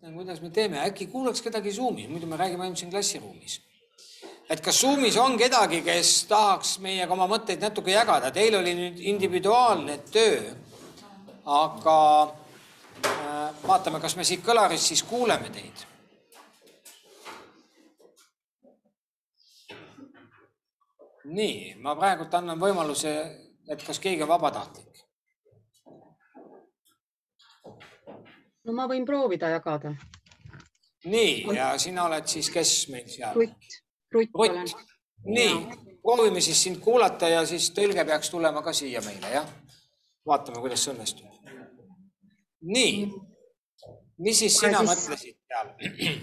kuidas me teeme, äkki kuulaks kedagi Zoomis, muidu me räägime ainult siin klassiruumis. et kas Zoomis on kedagi, kes tahaks meiega oma mõtteid natuke jagada, teil oli nüüd individuaalne töö, aga äh, vaatame, kas me siit kõlarist siis kuuleme teid. nii, ma praegult annan võimaluse, et kas keegi on vabatahtlik. No ma võin proovida jagada. nii, ja sina oled siis, kes meil seal? Rutt, Rutt olen. Rutt, nii, proovime siis sind kuulata ja siis tõlge peaks tulema ka siia meile, jah? vaatame, kuidas see õnnestub. nii, mis siis sina siis- mõtlesid seal?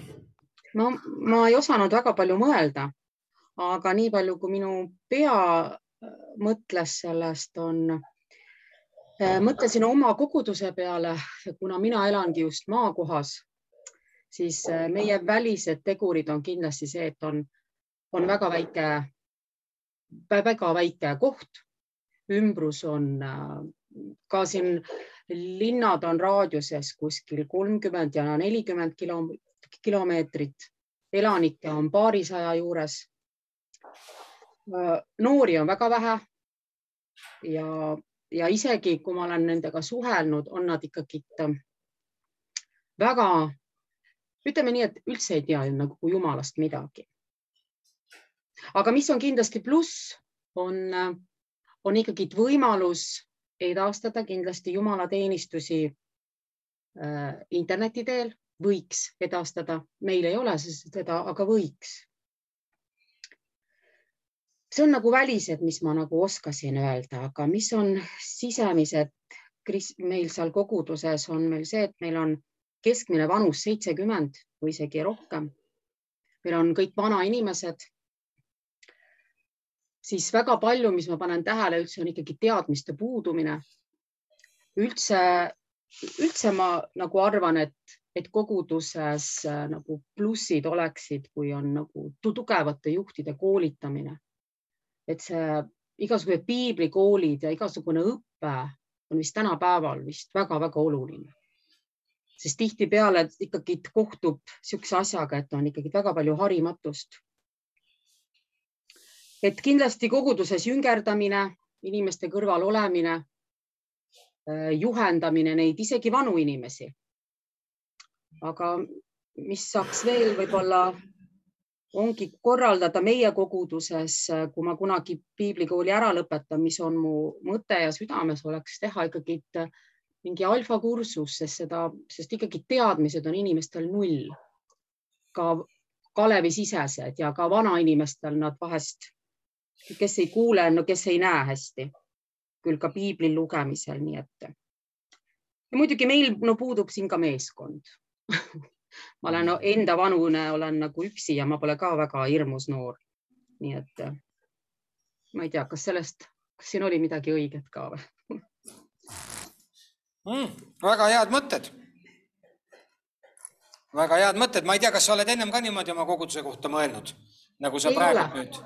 no ma ei osanud väga palju mõelda, aga nii palju, kui minu pea äh, mõtles sellest, on, mõtlesin oma koguduse peale, kuna mina elangi just maakohas, siis äh, meie välised tegurid on kindlasti see, et on, on väga väike, väga väike koht. ümbrus on äh, ka siin linnad on raadiuses kuskil kolmkümmend ja nelikümmend kilo, kilomeetrit, elanikke on paarisaja juures. noori on väga vähe. ja, ja isegi kui ma olen nendega suhelnud, on nad ikkagi väga, ütleme nii, et üldse ei tea nagu jumalast midagi. aga mis on kindlasti pluss, on, on ikkagi võimalus edastada kindlasti jumalateenistusi äh, interneti teel, võiks edastada, meil ei ole seda, aga võiks. See on nagu välised, mis ma nagu oskasin öelda, aga mis on sisemised, meil seal koguduses on meil see, et meil on keskmine vanus seitsekümmend või isegi rohkem. meil on kõik vanainimesed. siis väga palju, mis ma panen tähele, üldse on ikkagi teadmiste puudumine. üldse, üldse ma nagu arvan, et, et koguduses äh, nagu plussid oleksid, kui on nagu tugevate juhtide koolitamine. Et see igasugused piiblikoolid ja igasugune õpe on vist tänapäeval vist väga-väga oluline sest tihtipeale ikkagi kohtub niisuguse asjaga, et on ikkagi väga palju harimatust. et kindlasti koguduses jüngerdamine, inimeste kõrval olemine, juhendamine neid, isegi vanu inimesi. aga mis saaks veel võib-olla ongi korraldada meie koguduses, kui ma kunagi piiblikooli ära lõpetan, mis on mu mõte ja südames, oleks teha ikkagi mingi alfakursus, sest seda, sest ikkagi teadmised on inimestel null. ka Kalevi-sisesed ja ka vanainimestel nad vahest, kes ei kuule, no kes ei näe hästi, küll ka piibli lugemisel, nii et. ja muidugi meil no puudub siin ka meeskond ma olen no, enda vanune, olen nagu üksi ja ma pole ka väga hirmus noor. nii et ma ei tea, kas sellest, kas siin oli midagi õiget ka või? mm,. väga head mõtted. väga head mõtted, ma ei tea, kas sa oled ennem ka niimoodi oma koguduse kohta mõelnud, nagu sa Ei praegu ole. nüüd?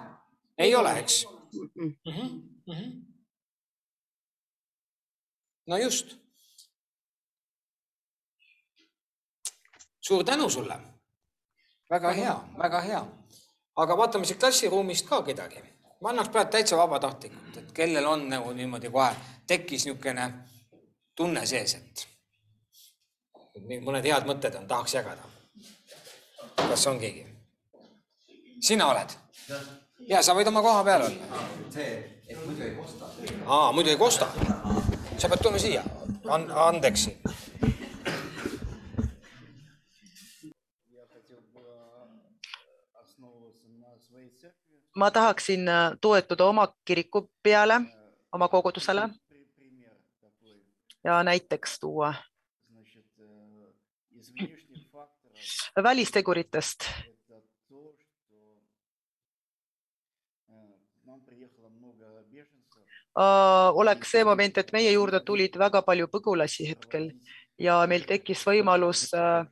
ei ole, eks Mm-mm. mm? -hmm. Mm -hmm. no just. Suur tänu sulle. väga hea, väga hea. aga vaatame siit klassiruumist ka kedagi. ma annaks praegu täitsa vabatahtlikult, et kellel on nagu niimoodi kohe tekkis niisugune tunne sees, et mõned head mõtted on, tahaks jagada. kas on keegi? sina oled? ja sa võid oma koha peal olla. see, et muidu ei kosta. aa, muidu ei kosta. sa pead tulema siia And, Andeksi. ma tahaksin äh, toetuda oma kiriku peale, oma kogudusele ja näiteks tuua välisteguritest. Äh, oleks see moment, et meie juurde tulid väga palju põgulasi hetkel ja meil tekkis võimalus äh,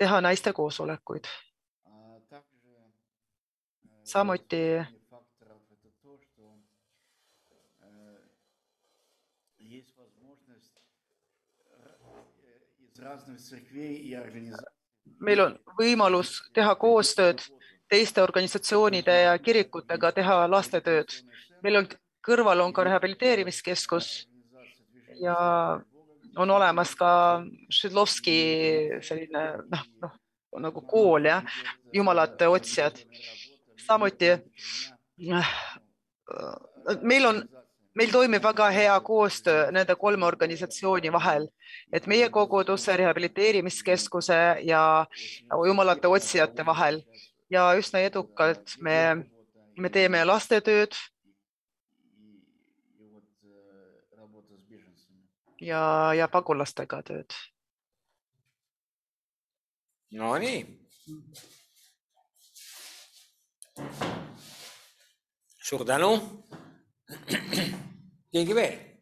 teha naiste koosolekuid samuti meil on võimalus teha koostööd teiste organisatsioonide ja kirikutega, teha lastetööd. meil on, kõrval on ka rehabiliteerimiskeskus ja on olemas ka Šidlovski selline noh, noh nagu kool ja jumalate otsijad samuti äh, meil on, meil toimib väga hea koostöö nende kolme organisatsiooni vahel, et meie koguduse, rehabiliteerimiskeskuse ja jumalate otsijate vahel ja üsna edukalt me, me teeme lastetööd. ja, ja pagulastega tööd. Nonii suur tänu. keegi veel?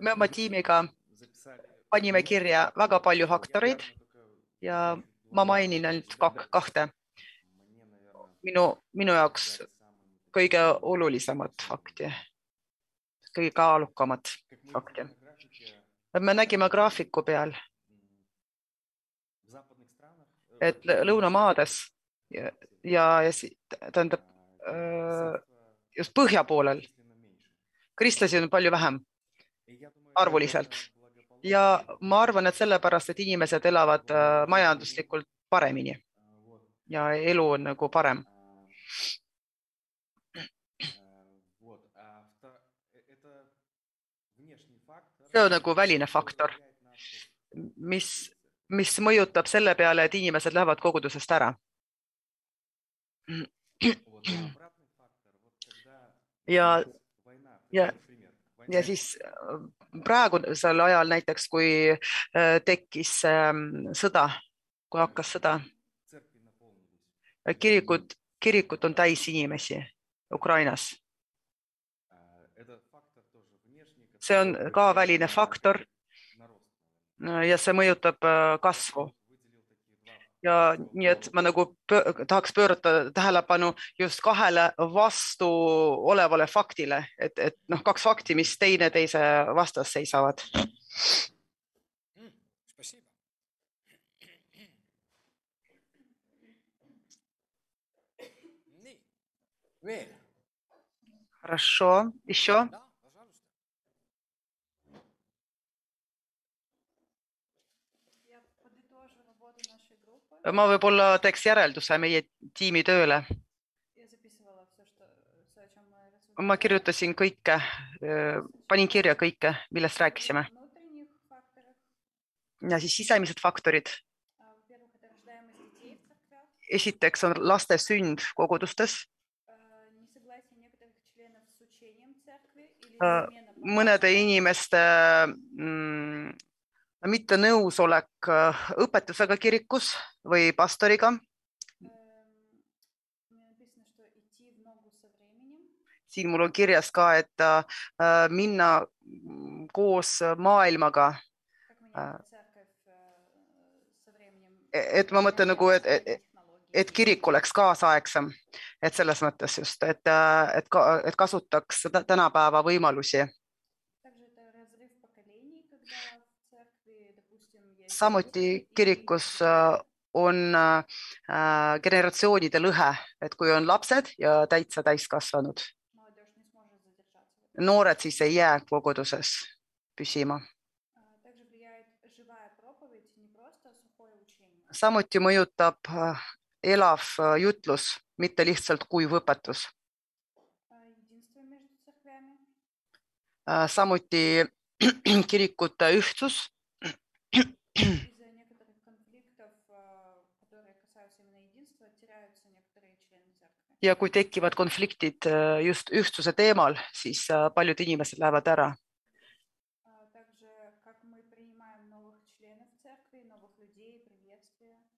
me oma tiimiga panime kirja väga palju faktoreid ja ma mainin ainult kahte minu, minu jaoks kõige olulisemat fakti, kõige kaalukamat fakti. me nägime graafiku peal, et lõunamaades ja, ja, ja tähendab äh, just põhja poolel kristlasi on palju vähem arvuliselt ja ma arvan, et sellepärast, et inimesed elavad äh, majanduslikult paremini ja elu on nagu parem. see on nagu väline faktor, mis, mis mõjutab selle peale, et inimesed lähevad kogudusest ära. ja, ja, ja siis praegusel ajal näiteks, kui äh, tekkis ähm, sõda, kui hakkas sõda, äh, kirikud, kirikud on täis inimesi Ukrainas. see on ka väline faktor. Äh, ja see mõjutab kasvu ja nii, et ma nagu pöö, tahaks pöörata tähelepanu just kahele vastu olevale faktile, et, et noh, kaks fakti, mis teineteise vastas seisavad. Спасибо. nii, veel? Хорошо, еще? Да, ma võib-olla teeks järelduse meie tiimi tööle. ma kirjutasin kõike, э, panin kirja kõike, millest rääkisime. ja siis sisemised faktorid. esiteks on laste sünd kogudustes. Э, mõnede inimeste mm, mittenõusolek э, õpetusega kirikus või pastoriga. siin mul on kirjas ka, et äh, minna koos maailmaga. Äh,. et ma mõtlen nagu, et, et, et kirik oleks kaasaegsem, et selles mõttes just, et, et, et kasutaks tänapäeva võimalusi. Samuti kirikus on äh, generatsioonide lõhe, et kui on lapsed ja täitsa täiskasvanud. noored siis ei jää koguduses püsima. samuti mõjutab äh, elav äh, jutlus, mitte lihtsalt kuiv õpetus. samuti kirikute ühtsus ja kui tekivad konfliktid äh, just ühtsuse teemal, siis äh, paljud inimesed lähevad ära.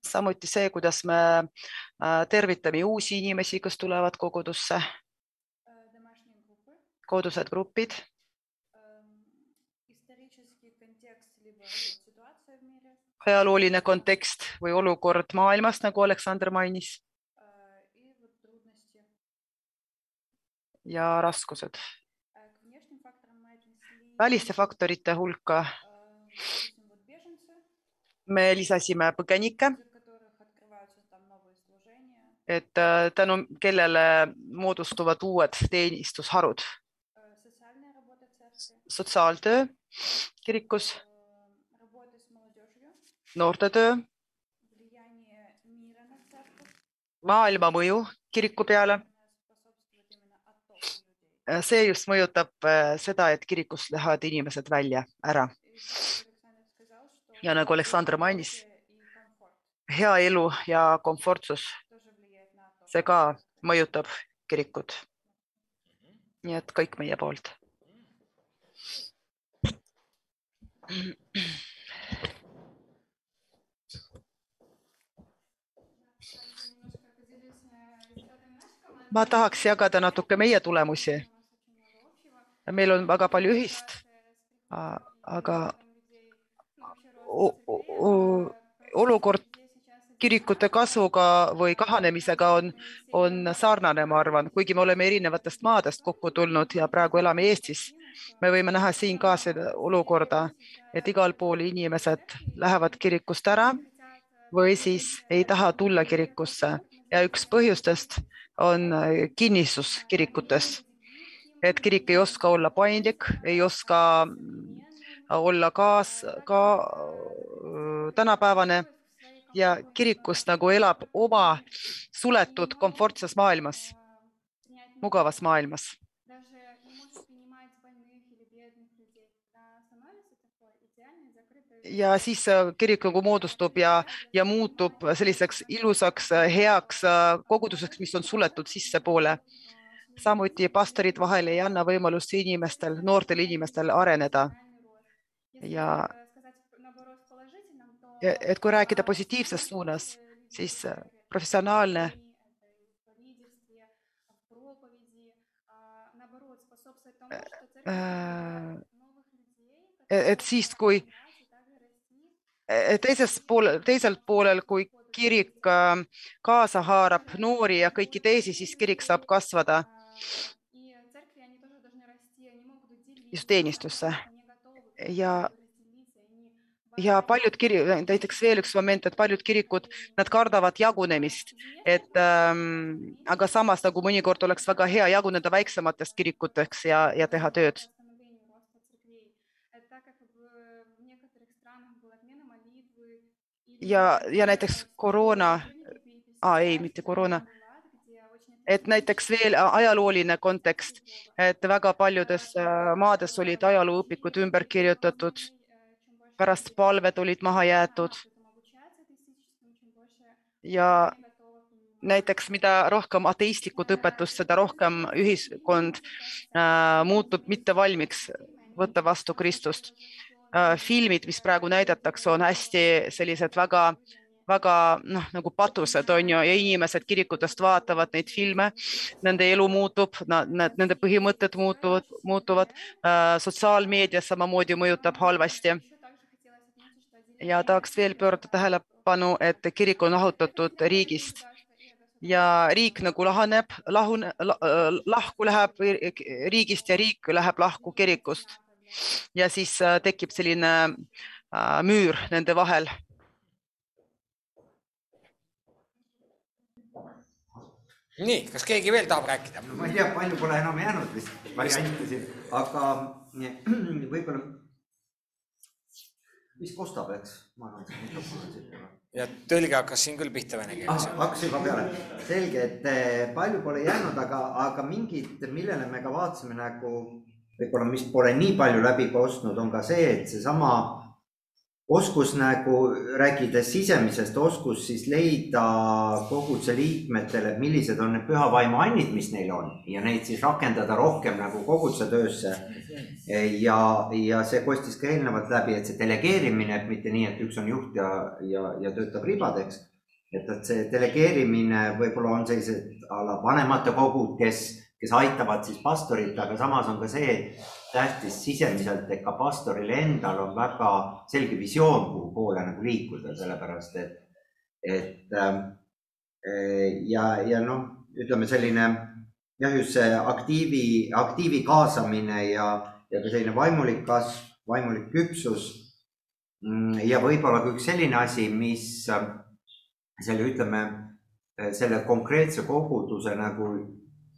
samuti see, kuidas me äh, tervitame uusi inimesi, kes tulevad kogudusse. kodused grupid ajalooline kontekst või olukord maailmas, nagu Aleksandr mainis. ja raskused. väliste faktorite hulka me lisasime põgenikke, et äh, tänu kellele moodustuvad uued teenistusharud. sotsiaaltöö kirikus, noortetöö, maailma mõju kiriku peale Äh, see just mõjutab äh, seda, et kirikust lähevad inimesed välja, ära. ja nagu Aleksandr mainis, hea elu ja komfortsus, see ka mõjutab kirikut. nii et kõik meie poolt. ma tahaks jagada natuke meie tulemusi meil on väga palju ühist, aga olukord kirikute kasvuga või kahanemisega on, on sarnane, ma arvan, kuigi me oleme erinevatest maadest kokku tulnud ja praegu elame Eestis. me võime näha siin ka seda olukorda, et igal pool inimesed lähevad kirikust ära või siis ei taha tulla kirikusse ja üks põhjustest on kinnisus kirikutes et kirik ei oska olla paindlik, ei oska mm, olla kaas, ka tänapäevane ja kirikus nagu elab oma suletud komfortses maailmas, mugavas maailmas. ja siis kirik nagu moodustub ja, ja muutub selliseks ilusaks heaks koguduseks, mis on suletud sissepoole samuti pastorid vahel ei anna võimalust inimestel, noortel inimestel areneda. ja et kui rääkida positiivses suunas, siis äh, professionaalne äh, äh, et siis, kui teises pool, teisel poolel, kui kirik kaasa haarab noori ja kõiki teisi, siis kirik saab kasvada just teenistusse ja, ja paljud kiri-, näiteks veel üks moment, et paljud kirikud, nad kardavad jagunemist, et ähm, aga samas nagu mõnikord oleks väga hea jaguneda väiksematest kirikuteks ja, ja teha tööd. ja, ja näiteks koroona ah,, ei, mitte koroona et näiteks veel äh, ajalooline kontekst, et väga paljudes äh, maades olid ajalooõpikud ümber kirjutatud, pärast palved olid maha jäetud. ja näiteks, mida rohkem ateistlikud õpetust, seda rohkem ühiskond äh, muutub mittevalmiks võtta vastu Kristust äh,. filmid, mis praegu näidatakse, on hästi sellised väga äh, väga noh, nagu patused on ju ja inimesed kirikutest vaatavad neid filme, nende elu muutub, nad, nende põhimõtted muutuvad, muutuvad äh,. sotsiaalmeedias samamoodi mõjutab halvasti ja tahaks veel pöörata tähelepanu, et kirik on lahutatud riigist ja riik nagu lahaneb, lahune, lahku läheb riigist ja riik läheb lahku kirikust. ja siis äh, tekib selline äh, müür nende vahel. Nii, kas keegi veel tahab rääkida? ma ei tea, palju pole enam jäänud vist variante siin, aga võib-olla. vist kostab, eks? ma arvan, et mikrofon on siit. ja tõlge hakkas siin küll pihta vene keeles ah,. hakkas juba peale, selge, et eh, palju pole jäänud, aga, aga mingid, millele me ka vaatasime nagu võib-olla, mis pole nii palju läbi kostnud, on ka see, et seesama oskus nagu rääkides sisemisest oskus siis leida koguduse liikmetele, millised on need püha vaimu annid, mis neil on ja neid siis rakendada rohkem nagu koguduse töösse. ja, ja see kostis ka eelnevalt läbi, et see delegeerimine, et mitte nii, et üks on juht ja, ja, ja töötab ribadeks. et, et see delegeerimine võib-olla on sellised a la vanematekogud, kes kes aitavad siis pastorit, aga samas on ka see tähtis sisemiselt, et ka pastoril endal on väga selge visioon, kuhu poole nagu liikuda, sellepärast et, et ähm, ja, ja noh, ütleme selline jah, just see aktiivi, aktiivi kaasamine ja, ja ka selline vaimulik kasv, vaimulik küpsus. Mm, ja võib-olla ka üks selline asi, mis äh, selle, ütleme, äh, selle konkreetse koguduse nagu äh,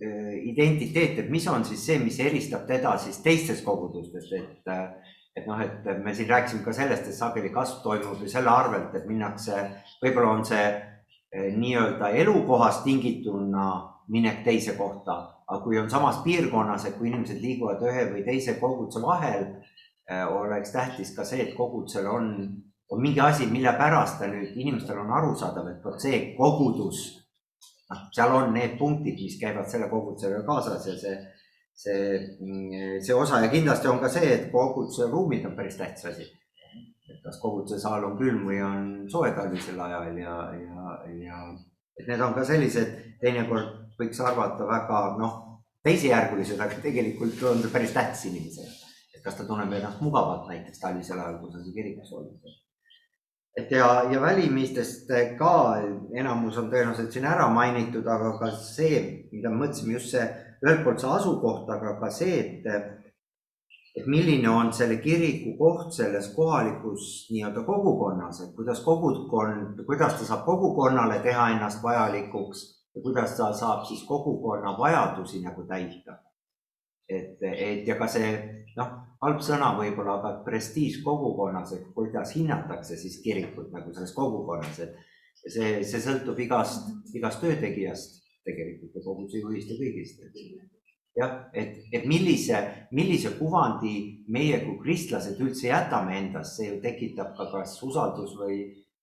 identiteet, et mis on siis see, mis eristab teda siis teistest kogudustest, et, et noh, et me siin rääkisime ka sellest, et sageli kasv toimub ju selle arvelt, et minnakse, võib-olla on see nii-öelda elukohast tingituna minek teise kohta, aga kui on samas piirkonnas, et kui inimesed liiguvad ühe või teise koguduse vahel, oleks tähtis ka see, et kogudusel on, on mingi asi, mille pärast ta nüüd inimestel on arusaadav, et vot see kogudus, noh, seal on need punktid, mis käivad selle kogudusega kaasas ja see, see, see osa ja kindlasti on ka see, et koguduse ruumid on päris tähtis asi et kas koguduse saal on külm või on soe talvisel ajal ja, ja, ja et need on ka sellised, teinekord võiks arvata väga noh, teisejärgulised, aga tegelikult on ta päris tähtis inimesele. et kas ta tunneb ennast mugavalt näiteks talvisel ajal, kui sa siin kirikus oled. Et ja, ja välimistest ka enamus on tõenäoliselt siin ära mainitud, aga ka see, mida me mõtlesime, just see ühelt poolt see asukoht, aga ka see, et et milline on selle kiriku koht selles kohalikus nii-öelda kogukonnas, et kuidas kogukond, kuidas ta saab kogukonnale teha ennast vajalikuks ja kuidas ta saab siis kogukonna vajadusi nagu täita. et, et ja ka see noh, halb sõna võib-olla, aga prestiiž kogukonnas, et kuidas hinnatakse siis kirikut nagu selles kogukonnas, et see, see sõltub igast, igast töötegijast tegelikult ja koguduse juhist ja kõigist jah, et, et millise, millise kuvandi meie kui kristlased üldse jätame endast, see ju tekitab ka kas usaldus või,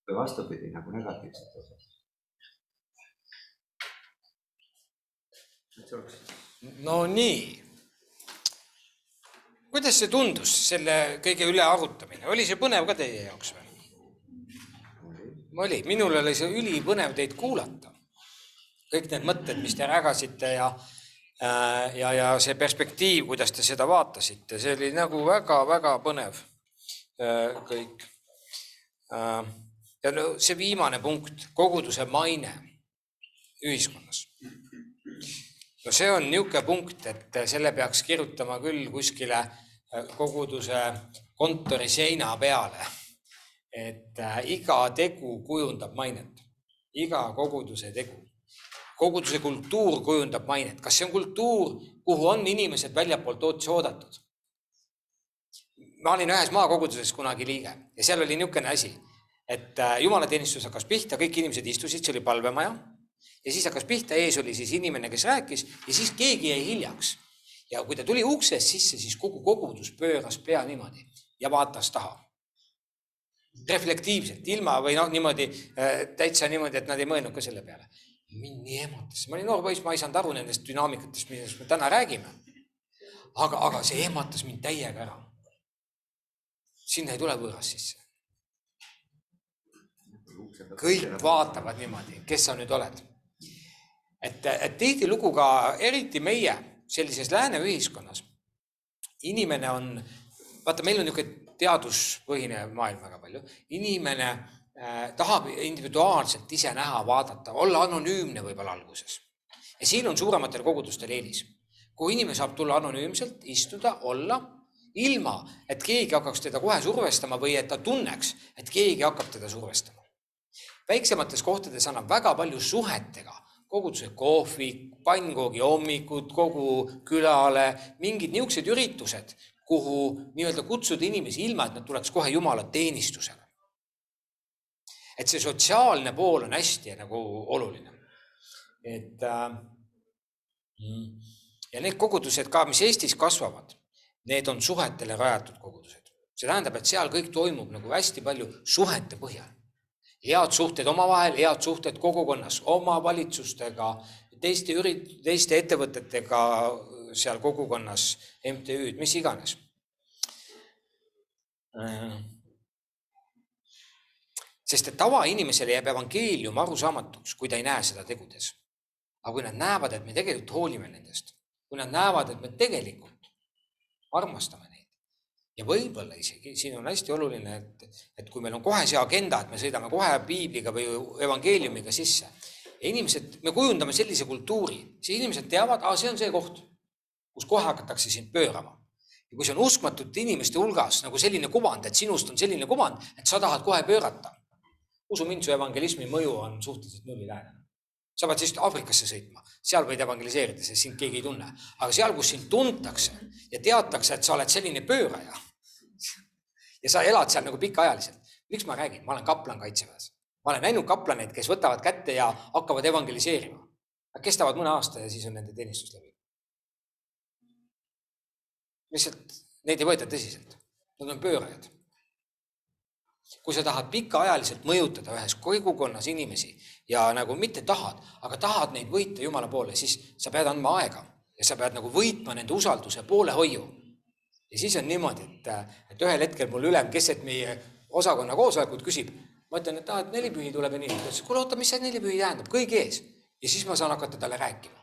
või vastupidi nagu negatiivset osa. no nii. Kuidas see tundus, selle kõige üle arutamine, oli see põnev ka teie jaoks või? oli, minul oli see ülipõnev teid kuulata. kõik need mõtted, mis te rägasite ja, äh, ja, ja see perspektiiv, kuidas te seda vaatasite, see oli nagu väga-väga põnev äh, kõik. Äh, ja no see viimane punkt, koguduse maine ühiskonnas no see on niisugune punkt, et selle peaks kirjutama küll kuskile koguduse kontori seina peale. et äh, iga tegu kujundab mainet, iga koguduse tegu. koguduse kultuur kujundab mainet, kas see on kultuur, kuhu on inimesed väljapoolt otse oodatud? ma olin ühes maakoguduses kunagi liige ja seal oli niisugune asi, et äh, jumalateenistus hakkas pihta, kõik inimesed istusid, see oli palvemaja ja siis hakkas pihta, ees oli siis inimene, kes rääkis ja siis keegi jäi hiljaks. Ja kui ta tuli uksest sisse, siis kogu kogudus pööras pea niimoodi ja vaatas taha. reflektiivselt, ilma või noh, niimoodi äh, täitsa niimoodi, et nad ei mõelnud ka selle peale. mind nii ehmatas, ma olin noor poiss, ma ei saanud aru nendest dünaamikatest, millest me täna räägime. aga, aga see ehmatas mind täiega ära. sinna ei tule võõras sisse. kõik vaatavad niimoodi, kes sa nüüd oled et, et tihtilugu ka eriti meie sellises lääne ühiskonnas, inimene on, vaata, meil on niisugune teaduspõhine maailm väga palju, inimene äh, tahab individuaalselt ise näha, vaadata, olla anonüümne võib-olla alguses. ja siin on suurematel kogudustel eelis. kui inimene saab tulla anonüümselt, istuda, olla, ilma et keegi hakkaks teda kohe survestama või et ta tunneks, et keegi hakkab teda survestama. väiksemates kohtades annab väga palju suhetega koguduse kohvik, pannkoogi hommikud kogu külale, mingid niisugused üritused, kuhu nii-öelda kutsuda inimesi ilma, et nad tuleks kohe Jumala teenistusele. et see sotsiaalne pool on hästi nagu oluline. et äh, ja need kogudused ka, mis Eestis kasvavad, need on suhetele rajatud kogudused. see tähendab, et seal kõik toimub nagu hästi palju suhete põhjal head suhted omavahel, head suhted kogukonnas, omavalitsustega, teiste ürit-, teiste ettevõtetega seal kogukonnas, MTÜ-d, mis iganes. sest et tavainimesele jääb evangeelium arusaamatuks, kui ta ei näe seda tegudes. aga kui nad näevad, et me tegelikult hoolime nendest, kui nad näevad, et me tegelikult armastame neid. Ja võib-olla isegi siin on hästi oluline, et, et kui meil on kohe see agenda, et me sõidame kohe piibliga või evangeeliumiga sisse inimesed, me kujundame sellise kultuuri, siis inimesed teavad, see on see koht, kus kohe hakatakse sind pöörama. ja kui see on uskmatute inimeste hulgas nagu selline kuvand, et sinust on selline kuvand, et sa tahad kohe pöörata. usu mind, su evangelismi mõju on suhteliselt nullilähedane. Sa pead siis Aafrikasse sõitma, seal võid evangeliseerida, sest sind keegi ei tunne, aga seal, kus sind tuntakse ja teatakse, et sa oled selline pööraja. ja sa elad seal nagu pikaajaliselt. miks ma räägin, ma olen kaplan kaitseväes ma olen näinud kaplaneid, kes võtavad kätte ja hakkavad evangeliseerima. Nad kestavad mõne aasta ja siis on nende teenistus läbi. lihtsalt neid ei võeta tõsiselt, nad on pöörajad. Kui sa tahad pikaajaliselt mõjutada ühes kogukonnas inimesi ja nagu mitte tahad, aga tahad neid võita Jumala poole, siis sa pead andma aega ja sa pead nagu võitma nende usalduse poolehoiu. ja siis on niimoodi, et, et ühel hetkel mul ülem keset meie osakonna koosolekut küsib ma ütlen, et aa, et nelipühi tuleb ja nii. ta ütles, kuule oota, mis see nelipühi tähendab, kõigi ees. ja siis ma saan hakata talle rääkima.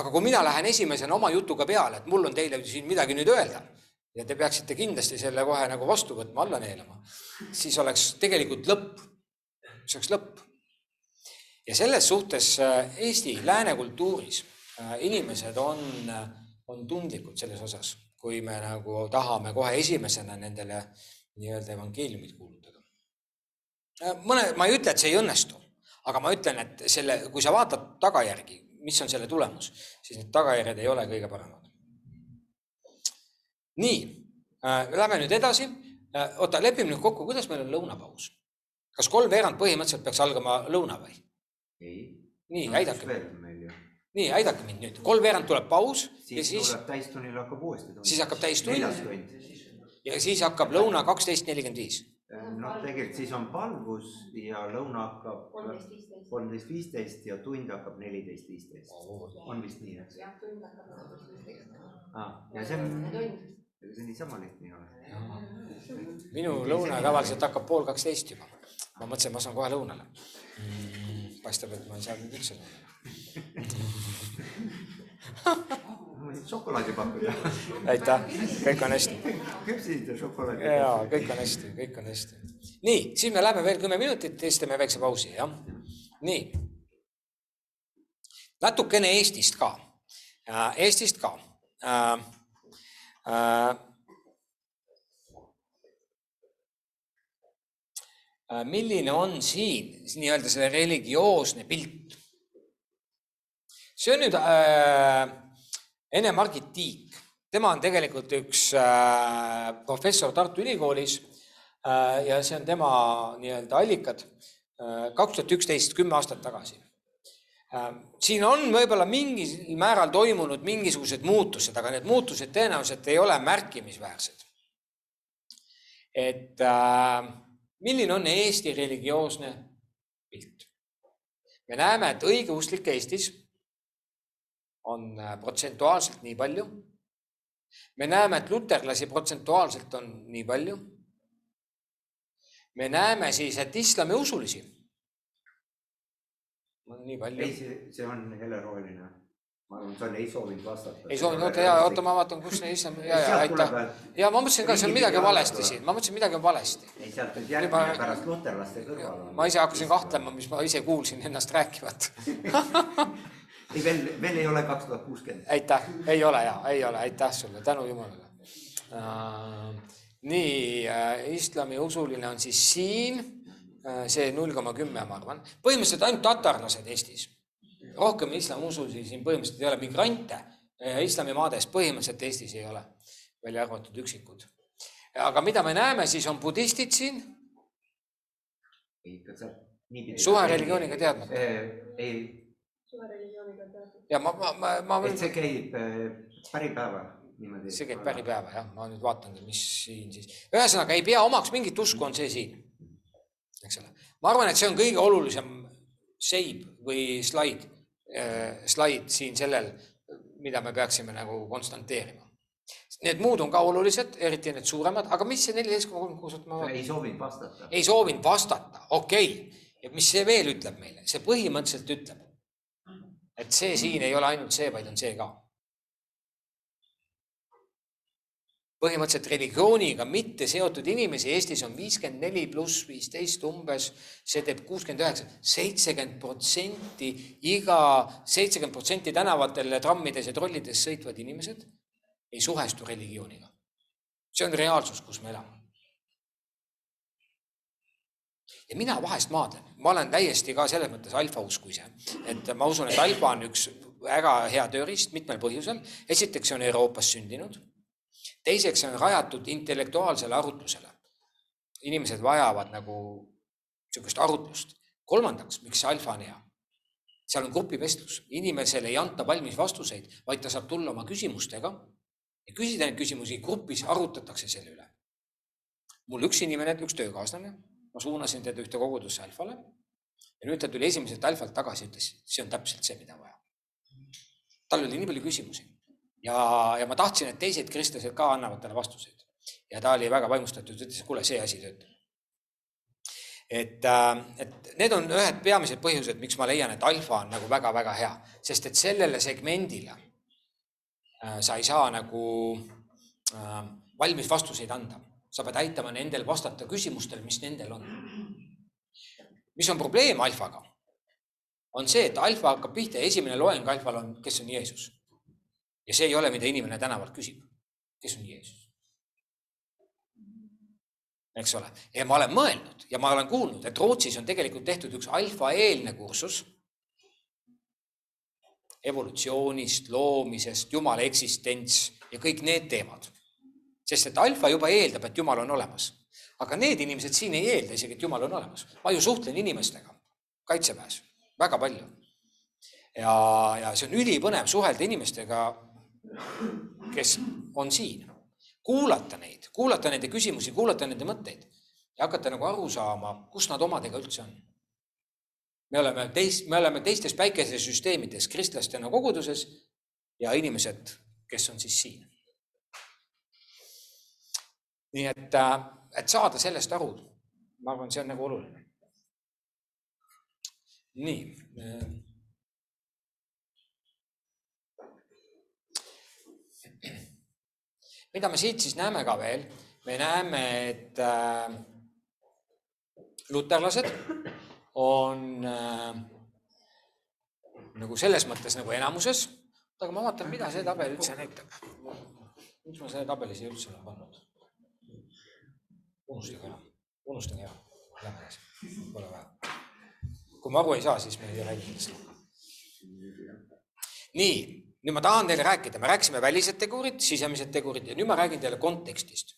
aga kui mina lähen esimesena oma jutuga peale, et mul on teile siin midagi nüüd öelda ja te peaksite kindlasti selle kohe nagu vastu võtma, alla neelama, siis oleks tegelikult lõpp. see oleks lõpp. ja selles suhtes äh, Eesti lääne kultuuris äh, inimesed on, äh, on tundlikud selles osas, kui me nagu tahame kohe esimesena nendele nii-öelda evangeeliumit kuulutada. mõne, ma ei ütle, et see ei õnnestu, aga ma ütlen, et selle, kui sa vaatad tagajärgi, mis on selle tulemus, siis need tagajärjed ei ole kõige paremad. Nii äh,, lähme nüüd edasi äh,. oota, lepime nüüd kokku, kuidas meil on lõunapaus? kas kolmveerand põhimõtteliselt peaks algama lõuna või? ei. nii no,, aidake. nii, aidake mind nüüd, kolmveerand tuleb paus siis ja siis. täistunnil hakkab uuesti tund. siis hakkab täistund. ja siis hakkab lõuna kaksteist nelikümmend viis. noh, tegelikult siis on palvus ja lõuna hakkab kolmteist viisteist ja tund hakkab neliteist viisteist. on vist nii, eks? jah, tund hakkab kolmteist viisteist. ja see on, ega see niisama lihtne ei ole. minu lõuna tavaliselt hakkab pool kaksteist juba. ma mõtlesin, ma saan kohe lõunale paistab, et ma ei saa nüüd üldse šokolaadi pakkuda. aitäh, kõik on hästi. küpsisid ja šokolaadi. ja kõik on hästi, kõik on hästi. nii, siis me läheme veel kümme minutit ja siis teeme väikse pausi, jah. nii. natukene Eestist ka. Eestist ka äh,. Äh, milline on siin nii-öelda see religioosne pilt? see on nüüd äh, Ene-Margit Tiik, tema on tegelikult üks äh, professor Tartu Ülikoolis äh, ja see on tema nii-öelda allikad äh, kaks tuhat üksteist, kümme aastat tagasi. Siin on võib-olla mingil määral toimunud mingisugused muutused, aga need muutused tõenäoliselt ei ole märkimisväärsed. et milline on Eesti religioosne pilt? me näeme, et õigeusklikke Eestis on äh, protsentuaalselt nii palju. me näeme, et luterlasi protsentuaalselt on nii palju. me näeme siis, et islamiusulisi on nii palju. ei, see, see on heleroheline. ma arvan, sa ei soovinud vastata. ei soovinud, oota ja oota, ma vaatan, kus see islam, ja, ja aitäh. ja ma mõtlesin ka, on midagi valesti siin, ma mõtlesin, midagi on valesti. ei, sealt nüüd järgmine pärast luterlaste kõrval on. ma ise hakkasin kahtlema, mis ma ise kuulsin ennast rääkivat ei, veel, veel ei ole kaks tuhat kuuskümmend. aitäh, ei ole ja, ei ole, aitäh sulle, tänu jumalale uh,. nii uh,, islamiusuline on siis siin see null koma kümme, ma arvan, põhimõtteliselt ainult tatarlased Eestis. rohkem islamiusulisi siin põhimõtteliselt ei ole, migrante uh, islamimaades põhimõtteliselt Eestis ei ole, välja arvatud üksikud. aga mida me näeme, siis on budistid siin. ikka sealt niipidi. suvereligiooniga teadmata. ei ja ma, ma, ma, ma. et see käib päripäeva niimoodi. see käib päripäeva jah, ma nüüd vaatangi, mis siin siis, ühesõnaga ei pea omaks mingit usku, on see siin. Eks ole, ma arvan, et see on kõige olulisem seib või slaid äh,, slaid siin sellel, mida me peaksime nagu konstanteerima. Need muud on ka olulised, eriti need suuremad, aga mis see neliteist koma kolm kuus, ma. ei soovinud vastata. ei soovinud vastata, okei okay., ja mis see veel ütleb meile, see põhimõtteliselt ütleb et see siin ei ole ainult see, vaid on see ka. Põhimõtteliselt religiooniga mitte seotud inimesi Eestis on viiskümmend neli pluss viisteist umbes, see teeb kuuskümmend üheksa, seitsekümmend protsenti iga, seitsekümmend protsenti tänavatel, trammides ja trollides sõitvad inimesed ei suhestu religiooniga. see on reaalsus, kus me elame. ja mina vahest maadlen, ma olen täiesti ka selles mõttes alfausku ise, et ma usun, et alfa on üks väga hea tööriist mitmel põhjusel. esiteks on Euroopas sündinud teiseks on rajatud intellektuaalsele arutlusele. inimesed vajavad nagu niisugust arutlust. kolmandaks, miks see alfa on hea? seal on grupivestlus, inimesele ei anta valmis vastuseid, vaid ta saab tulla oma küsimustega ja küsida neid küsimusi, grupis arutatakse selle üle. mul üks inimene, üks töökaaslane, ma suunasin teda ühte kogudusse alfale ja nüüd ta tuli esimeselt alfalt tagasi, ütles, see on täpselt see, mida vaja. tal oli nii palju küsimusi ja, ja ma tahtsin, et teised kristlased ka annavad talle vastuseid ja ta oli väga vaimustatud, ütles, kuule, see asi töötab. et, äh, et need on ühed peamised põhjused, miks ma leian, et alfa on nagu väga-väga hea, sest et sellele segmendile äh, sa ei saa nagu äh, valmis vastuseid anda, sa pead aitama nendel vastata küsimustele, mis nendel on. mis on probleem alfaga? on see, et alfa hakkab pihta ja esimene loeng alfal on, kes on Jeesus ja see ei ole, mida inimene tänavalt küsib. kes on Jeesus? eks ole, ja ma olen mõelnud ja ma olen kuulnud, et Rootsis on tegelikult tehtud üks alfa-eelne kursus evolutsioonist, loomisest, Jumala eksistents ja kõik need teemad. sest et alfa juba eeldab, et Jumal on olemas. aga need inimesed siin ei eelda isegi, et Jumal on olemas. ma ju suhtlen inimestega kaitseväes väga palju. ja, ja see on ülipõnev suhelda inimestega kes on siin. kuulata neid, kuulata nende küsimusi, kuulata nende mõtteid ja hakata nagu aru saama, kus nad omadega üldse on. me oleme teist, me oleme teistes päikesesüsteemides kristlastena koguduses ja inimesed, kes on siis siin. nii et, äh, et saada sellest aru, ma arvan, see on nagu oluline. nii mida me siit siis näeme ka veel, me näeme, et äh, luterlased on äh, nagu selles mõttes nagu enamuses, aga ma vaatan, mida see tabel üldse näitab. miks ma selle tabeli siia üldse olen pannud? unustage ära, unustage ära, lähme edasi, pole vaja. kui ma aru ei saa, siis me ei räägi sellest. nii nüüd ma tahan teile rääkida, me rääkisime välised tegurid, sisemised tegurid ja nüüd ma räägin teile kontekstist.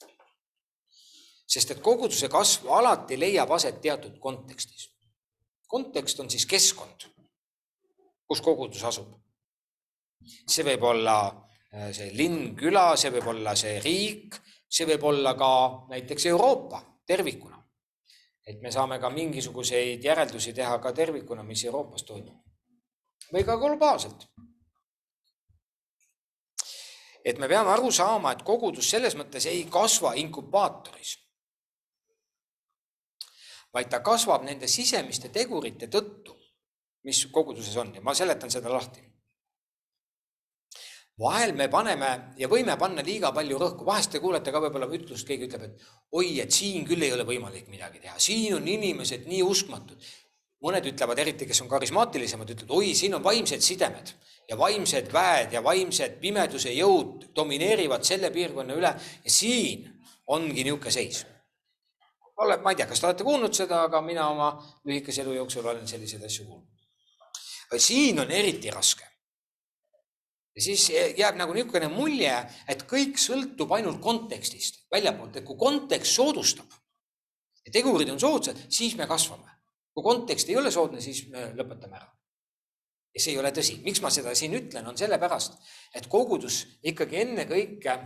sest et koguduse kasv alati leiab aset teatud kontekstis. kontekst on siis keskkond, kus kogudus asub. see võib olla äh, see linn, küla, see võib olla see riik, see võib olla ka näiteks Euroopa tervikuna. et me saame ka mingisuguseid järeldusi teha ka tervikuna, mis Euroopas toimub. või ka globaalselt et me peame aru saama, et kogudus selles mõttes ei kasva inkubaatoris, vaid ta kasvab nende sisemiste tegurite tõttu, mis koguduses on ja ma seletan seda lahti. vahel me paneme ja võime panna liiga palju rõhku, vahest te kuulete ka võib-olla ütlust, keegi ütleb, et oi, et siin küll ei ole võimalik midagi teha, siin on inimesed nii uskmatud. Mõned ütlevad, eriti kes on karismaatilisemad, ütlevad, oi, siin on vaimsed sidemed ja vaimsed väed ja vaimsed pimeduse jõud domineerivad selle piirkonna üle ja siin ongi niisugune seis. ole, ma ei tea, kas te olete kuulnud seda, aga mina oma lühikese elu jooksul olen selliseid asju kuulnud. siin on eriti raske. ja siis jääb nagu niisugune mulje, et kõik sõltub ainult kontekstist, väljapoolt, et kui kontekst soodustab ja tegurid on soodsad, siis me kasvame. Kui kontekst ei ole soodne, siis me lõpetame ära ja see ei ole tõsi. miks ma seda siin ütlen, on sellepärast, et kogudus ikkagi ennekõike,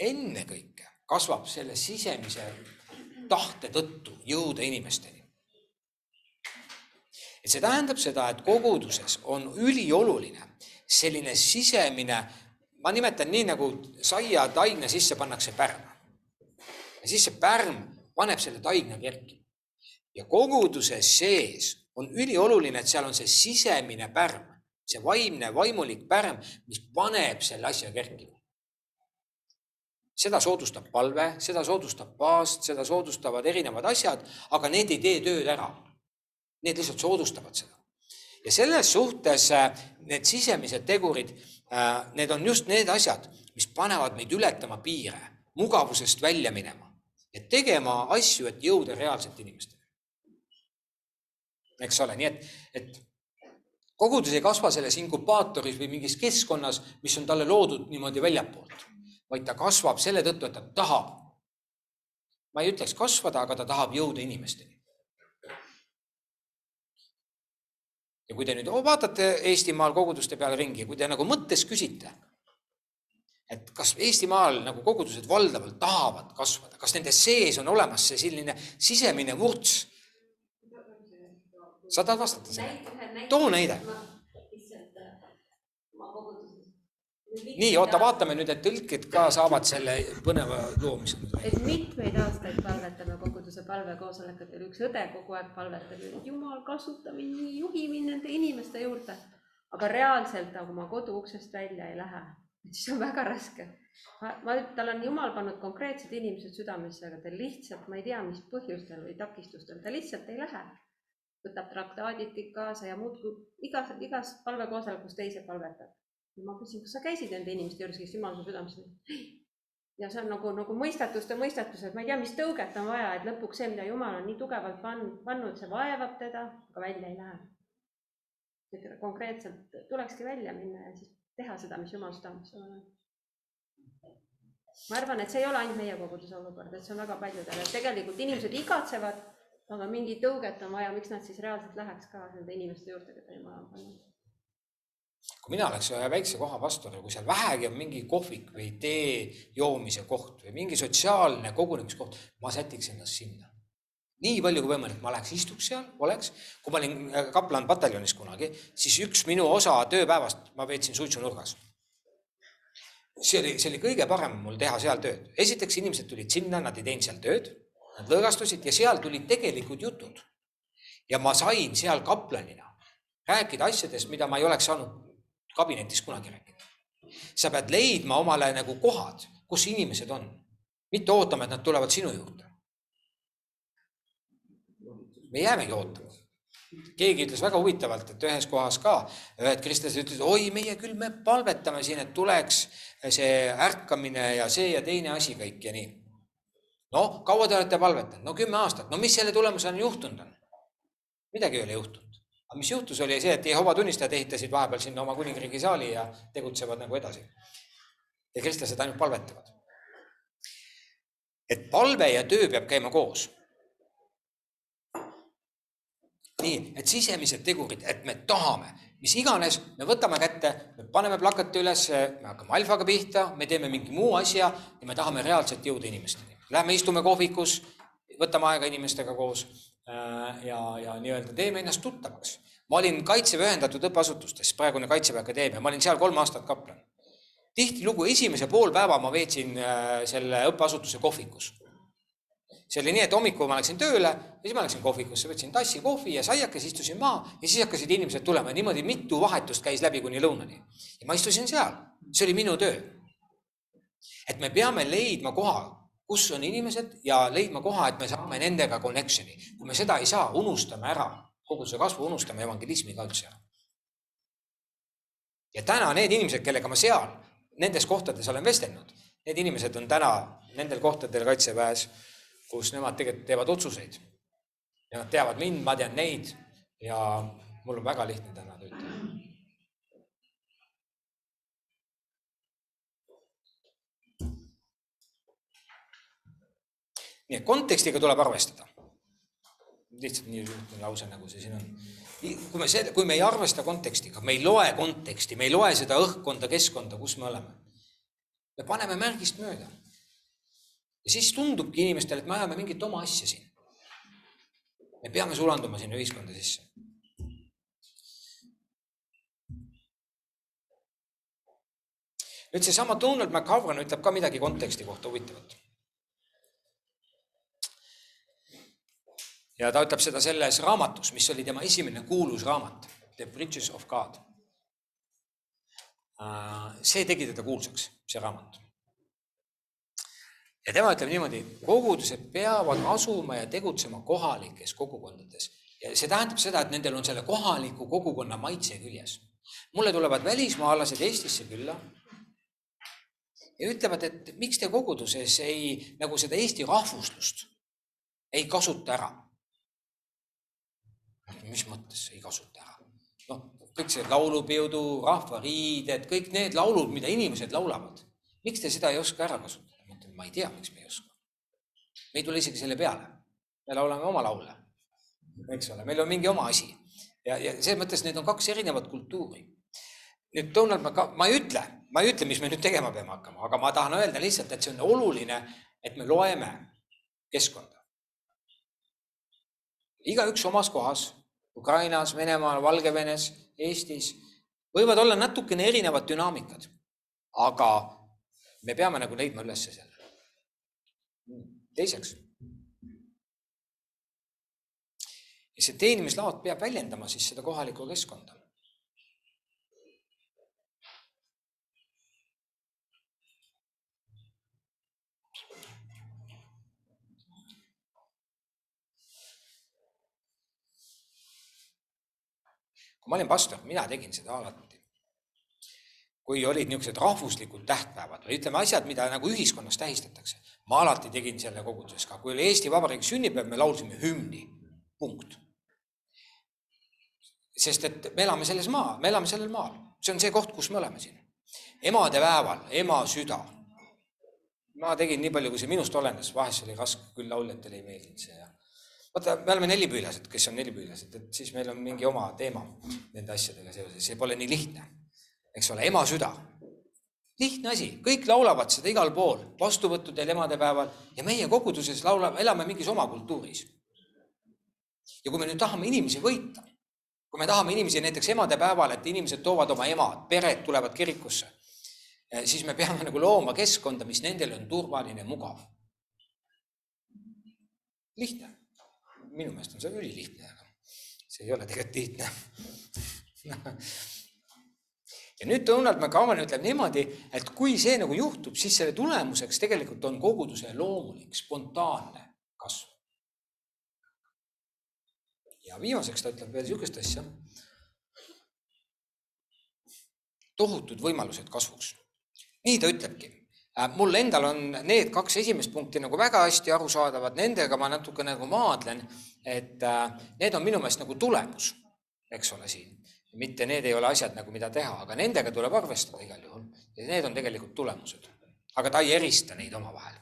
ennekõike kasvab selle sisemise tahte tõttu jõuda inimesteni. et see tähendab seda, et koguduses on ülioluline selline sisemine, ma nimetan nii nagu saia taigna sisse pannakse pärm. ja siis see pärm paneb selle taigna kerkima ja koguduse sees on ülioluline, et seal on see sisemine pärm, see vaimne, vaimulik pärm, mis paneb selle asja kerkima. seda soodustab palve, seda soodustab paast, seda soodustavad erinevad asjad, aga need ei tee tööd ära. Need lihtsalt soodustavad seda. ja selles suhtes äh, need sisemised tegurid, äh, need on just need asjad, mis panevad meid ületama piire, mugavusest välja minema ja tegema asju, et jõuda reaalselt inimesteni. Eks ole, nii et, et kogudus ei kasva selles inkubaatoris või mingis keskkonnas, mis on talle loodud niimoodi väljapoolt, vaid ta kasvab selle tõttu, et ta tahab. ma ei ütleks kasvada, aga ta tahab jõuda inimesteni. ja kui te nüüd vaatate Eestimaal koguduste peale ringi, kui te nagu mõttes küsite, et kas Eestimaal nagu kogudused valdavalt tahavad kasvada, kas nende sees on olemas see selline sisemine vurts? Sa tahad vastata sellele? too näide. nii, oota, vaatame nüüd, et tõlkid ka saavad selle põneva loomise. et mitmeid aastaid palvetame koguduse palvekoosolekutel, üks õde kogu aeg palvetab, et jumal, kasuta mind nii, juhi mind nende inimeste juurde. aga reaalselt nagu oma kodu uksest välja ei lähe, siis on väga raske. ma, ma, tal on jumal pannud konkreetsed inimesed südamesse, aga ta lihtsalt, ma ei tea, mis põhjustel või takistustel, ta lihtsalt ei lähe võtab traktaadid kaasa ja muudkui igas, igas palvekoosolekus teise palvetab ja ma küsin, kas sa käisid nende inimeste juures, kes jumal su südamesse ja see on nagu, nagu mõistatuste mõistatused, ma ei tea, mis tõuget on vaja, et lõpuks see, mida Jumal on nii tugevalt pannud, pannud, see vaevab teda, aga välja ei lähe. konkreetselt tulekski välja minna ja siis teha seda, mis Jumal südamesse on. ma arvan, et see ei ole ainult meie koguduse olukord, et see on väga paljudel, et tegelikult inimesed igatsevad, aga mingi tõuget on vaja, miks nad siis reaalselt läheks ka nende inimeste juurde, keda Jumal on pannud kui mina oleks ühe väikse koha pastor ja kui seal vähegi on mingi kohvik või tee joomise koht või mingi sotsiaalne kogunemiskoht, ma sätiks ennast sinna. nii palju kui võimalik, ma läheks istuks seal, oleks, kui ma olin äh, kaplan pataljonis kunagi, siis üks minu osa tööpäevast ma veetsin suitsunurgas. see oli, see oli kõige parem mul teha seal tööd. esiteks inimesed tulid sinna, nad ei teinud seal tööd, nad lõõgastusid ja seal tulid tegelikud jutud. ja ma sain seal kaplanina rääkida asjadest, mida ma ei oleks saanud kabinetis kunagi rääkida. sa pead leidma omale nagu kohad, kus inimesed on, mitte ootama, et nad tulevad sinu juurde. me jäämegi ootama. keegi ütles väga huvitavalt, et ühes kohas ka ühed kristlased ütlesid, oi, meie küll, me palvetame siin, et tuleks see ärkamine ja see ja teine asi kõik ja nii. Noh, kaua te olete palvetanud? no kümme aastat. no mis selle tulemusena juhtunud on? midagi ei ole juhtunud aga mis juhtus, oli see, et Jehova tunnistajad ehitasid vahepeal sinna oma kuningriigi saali ja tegutsevad nagu edasi. ja kristlased ainult palvetavad. et palve ja töö peab käima koos. nii, et sisemised tegurid, et me tahame, mis iganes, me võtame kätte, me paneme plakati üles, me hakkame alfaga pihta, me teeme mingi muu asja ja me tahame reaalselt jõuda inimesteni. Lähme istume kohvikus, võtame aega inimestega koos Äh, ja, ja nii-öelda teeme ennast tuttavaks. ma olin Kaitseväe ühendatud õppeasutustes, praegune Kaitseväe Akadeemia, ma olin seal kolm aastat kaplan. tihtilugu esimese pool päeva ma veetsin äh, selle õppeasutuse kohvikus. see oli nii, et hommikul ma läksin tööle ja siis ma läksin kohvikusse, võtsin tassi kohvi ja saiakese, istusin maha ja siis hakkasid inimesed tulema niimoodi mitu vahetust käis läbi kuni lõunani. ja ma istusin seal, see oli minu töö. et me peame leidma koha, kus on inimesed ja leidma koha, et me saame nendega connection'i. kui me seda ei saa, unustame ära koguduse kasvu, unustame evangelismi ka üldse ära. ja täna need inimesed, kellega ma seal nendes kohtades olen vestelnud, need inimesed on täna nendel kohtadel kaitseväes, kus nemad tegelikult teevad otsuseid. ja nad teavad mind, ma tean neid ja mul on väga lihtne täna nii et kontekstiga tuleb arvestada. lihtsalt nii lihtne lause, nagu see siin on. kui me see, kui me ei arvesta kontekstiga, me ei loe konteksti, me ei loe seda õhkkonda, keskkonda, kus me oleme. me paneme märgist mööda. ja siis tundubki inimestele, et me ajame mingit oma asja siin. me peame sulanduma sinna ühiskonda sisse. nüüd seesama Donald McCavron ütleb ka midagi konteksti kohta huvitavat ja ta ütleb seda selles raamatus, mis oli tema esimene kuulus raamat, The Bridges of God. Äh, see tegi teda kuulsaks, see raamat. ja tema ütleb niimoodi, kogudused peavad asuma ja tegutsema kohalikes kogukondades ja see tähendab seda, et nendel on selle kohaliku kogukonna maitse küljes. mulle tulevad välismaalased Eestisse külla ja ütlevad, et miks te koguduses ei, nagu seda Eesti rahvuslust ei kasuta ära. Mis mõttes ei kasuta ära? noh, kõik see laulupeodu, rahvariided, kõik need laulud, mida inimesed laulavad. miks te seda ei oska ära kasutada? ma ütlen, ma ei tea, miks me ei oska. me ei tule isegi selle peale. me laulame oma laule eks ole, meil on mingi oma asi ja, ja selles mõttes need on kaks erinevat kultuuri. nüüd Donald, ma ma ei ütle, ma ei ütle, mis me nüüd tegema peame hakkama, aga ma tahan öelda lihtsalt, et see on oluline, et me loeme keskkonda. igaüks omas kohas, Ukrainas, Venemaal, Valgevenes, Eestis võivad olla natukene erinevad dünaamikad, aga me peame nagu leidma üles selle. teiseks see teenimislaad peab väljendama siis seda kohalikku keskkonda. Kui ma olin pastor, mina tegin seda alati. kui olid niisugused rahvuslikud tähtpäevad või ütleme asjad, mida nagu ühiskonnas tähistatakse, ma alati tegin selle koguduses ka, kui oli Eesti Vabariigi sünnipäev, me laulsime hümni, punkt sest et me elame selles maa, me elame sellel maal, see on see koht, kus me oleme siin. emadepäeval, ema süda. ma tegin nii palju, kui see minust olenes, vahest oli raske, küll lauljatele ei meeldinud see ja. Vaata, me oleme nelipüülased, kes on nelipüülased, et siis meil on mingi oma teema nende asjadega seoses, see pole nii lihtne. eks ole, ema süda. lihtne asi, kõik laulavad seda igal pool, vastuvõttudel, emadepäeval ja meie koguduses laulame, elame mingis oma kultuuris. ja kui me nüüd tahame inimesi võita kui me tahame inimesi näiteks emadepäeval, et inimesed toovad oma emad, pered tulevad kirikusse, eh, siis me peame nagu looma keskkonda, mis nendele on turvaline, mugav. lihtne. Minu meelest on see ülilihtne, aga see ei ole tegelikult lihtne ja nüüd Donald McGowan ütleb niimoodi, et kui see nagu juhtub, siis selle tulemuseks tegelikult on koguduse loomulik, spontaanne kasv ja viimaseks ta ütleb veel niisugust asja. tohutud võimalused kasvuks. nii ta ütlebki. Äh, mul endal on need kaks esimest punkti nagu väga hästi arusaadavad, nendega ma natuke nagu maadlen, et äh, need on minu meelest nagu tulemus, eks ole, siin. mitte need ei ole asjad nagu, mida teha, aga nendega tuleb arvestada igal juhul ja need on tegelikult tulemused. aga ta ei erista neid omavahel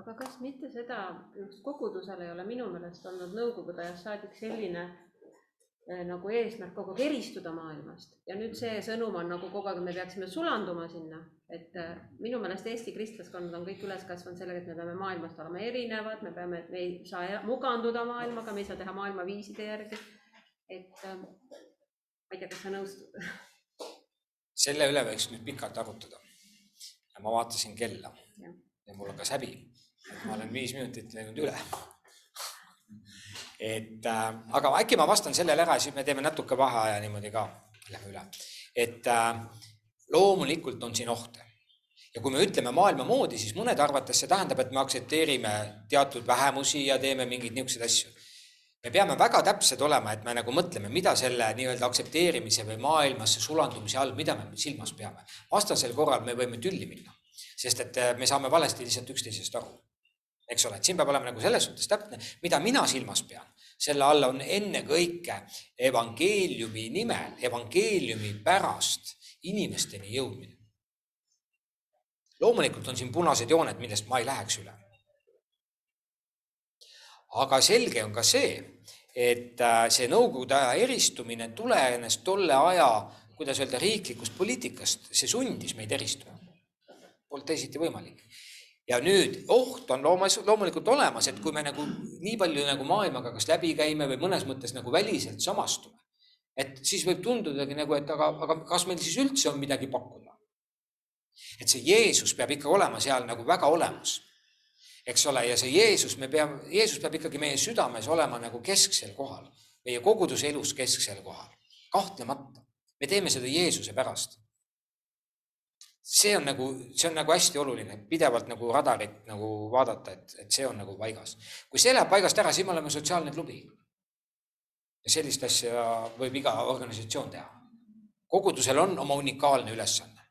aga kas mitte seda, just kogudusel ei ole minu meelest olnud nõukogude ajast saadik selline nagu eesmärk kogu aeg eristuda maailmast ja nüüd see sõnum on nagu kogu aeg, me peaksime sulanduma sinna, et eh, minu meelest Eesti kristlaskonnad on kõik üles kasvanud sellega, et me peame maailmast olema erinevad, me peame, me ei saa muganduda maailmaga, me ei saa teha maailma viiside järgi. et eh, ma ei tea, kas sa nõustud? selle üle võiks nüüd pikalt arutada. ja ma vaatasin kella ja, ja mul hakkas häbi ma olen viis minutit läinud üle. Et äh, aga äkki ma vastan sellele ära, siis me teeme natuke vaheaja niimoodi ka, lähme üle. et äh, loomulikult on siin ohte ja kui me ütleme maailma moodi, siis mõnede arvates see tähendab, et me aktsepteerime teatud vähemusi ja teeme mingeid niisuguseid asju. me peame väga täpsed olema, et me nagu mõtleme, mida selle nii-öelda aktsepteerimise või maailmasse sulandumise all, mida me silmas peame. vastasel korral me võime tülli minna, sest et äh, me saame valesti lihtsalt üksteisest aru eks ole, et siin peab olema nagu selles suhtes täpne, mida mina silmas pean, selle all on ennekõike evangeeliumi nimel, evangeeliumi pärast inimesteni jõudmine. loomulikult on siin punased jooned, millest ma ei läheks üle. aga selge on ka see, et äh, see nõukogude aja eristumine tulenes tolle aja, kuidas öelda, riiklikust poliitikast, see sundis meid eristuma. Polnud teisiti võimalik ja nüüd oht on loomas, loomulikult olemas, et kui me nagu nii palju nagu maailmaga kas läbi käime või mõnes mõttes nagu väliselt samastume, et siis võib tundudagi nagu, et aga, aga kas meil siis üldse on midagi pakkuda? et see Jeesus peab ikka olema seal nagu väga olemas. eks ole, ja see Jeesus, me peame, Jeesus peab ikkagi meie südames olema nagu kesksel kohal, meie koguduse elus kesksel kohal, kahtlemata. me teeme seda Jeesuse pärast. See on nagu, see on nagu hästi oluline, pidevalt nagu radarit nagu vaadata, et, et see on nagu paigas. kui see läheb paigast ära, siis me oleme sotsiaalne klubi. ja sellist asja võib iga organisatsioon teha. kogudusel on oma unikaalne ülesanne.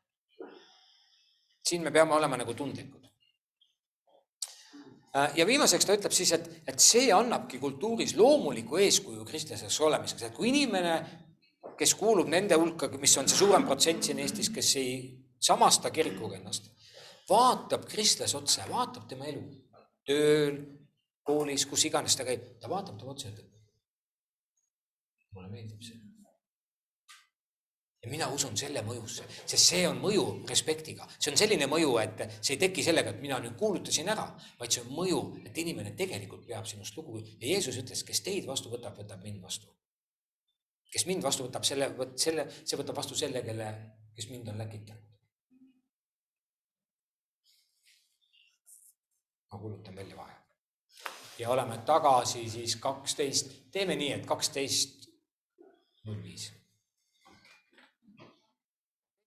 siin me peame olema nagu tundlikud. Äh, ja viimaseks ta ütleb siis, et, et see annabki kultuuris loomuliku eeskuju kristlaseks olemiseks, et kui inimene, kes kuulub nende hulka, mis on see suurem protsent siin Eestis, kes ei samasta kirikuga ennast, vaatab kristlase otsa, vaatab tema elu tööl, koolis, kus iganes ta käib, ta vaatab talle otsa ja ütleb. mulle meeldib see ja mina usun selle mõjusse, sest see on mõju respektiga, see on selline mõju, et see ei teki sellega, et mina nüüd kuulutasin ära, vaid see on mõju, et inimene tegelikult peab sinust lugu ja Jeesus ütles, kes teid vastu võtab, võtab mind vastu. kes mind vastu võtab, selle, selle, see võtab vastu selle, kelle, kes mind on läkitanud. Ma kuulutan välja vahe. ja oleme tagasi siis kaksteist, teeme nii, et kaksteist null viis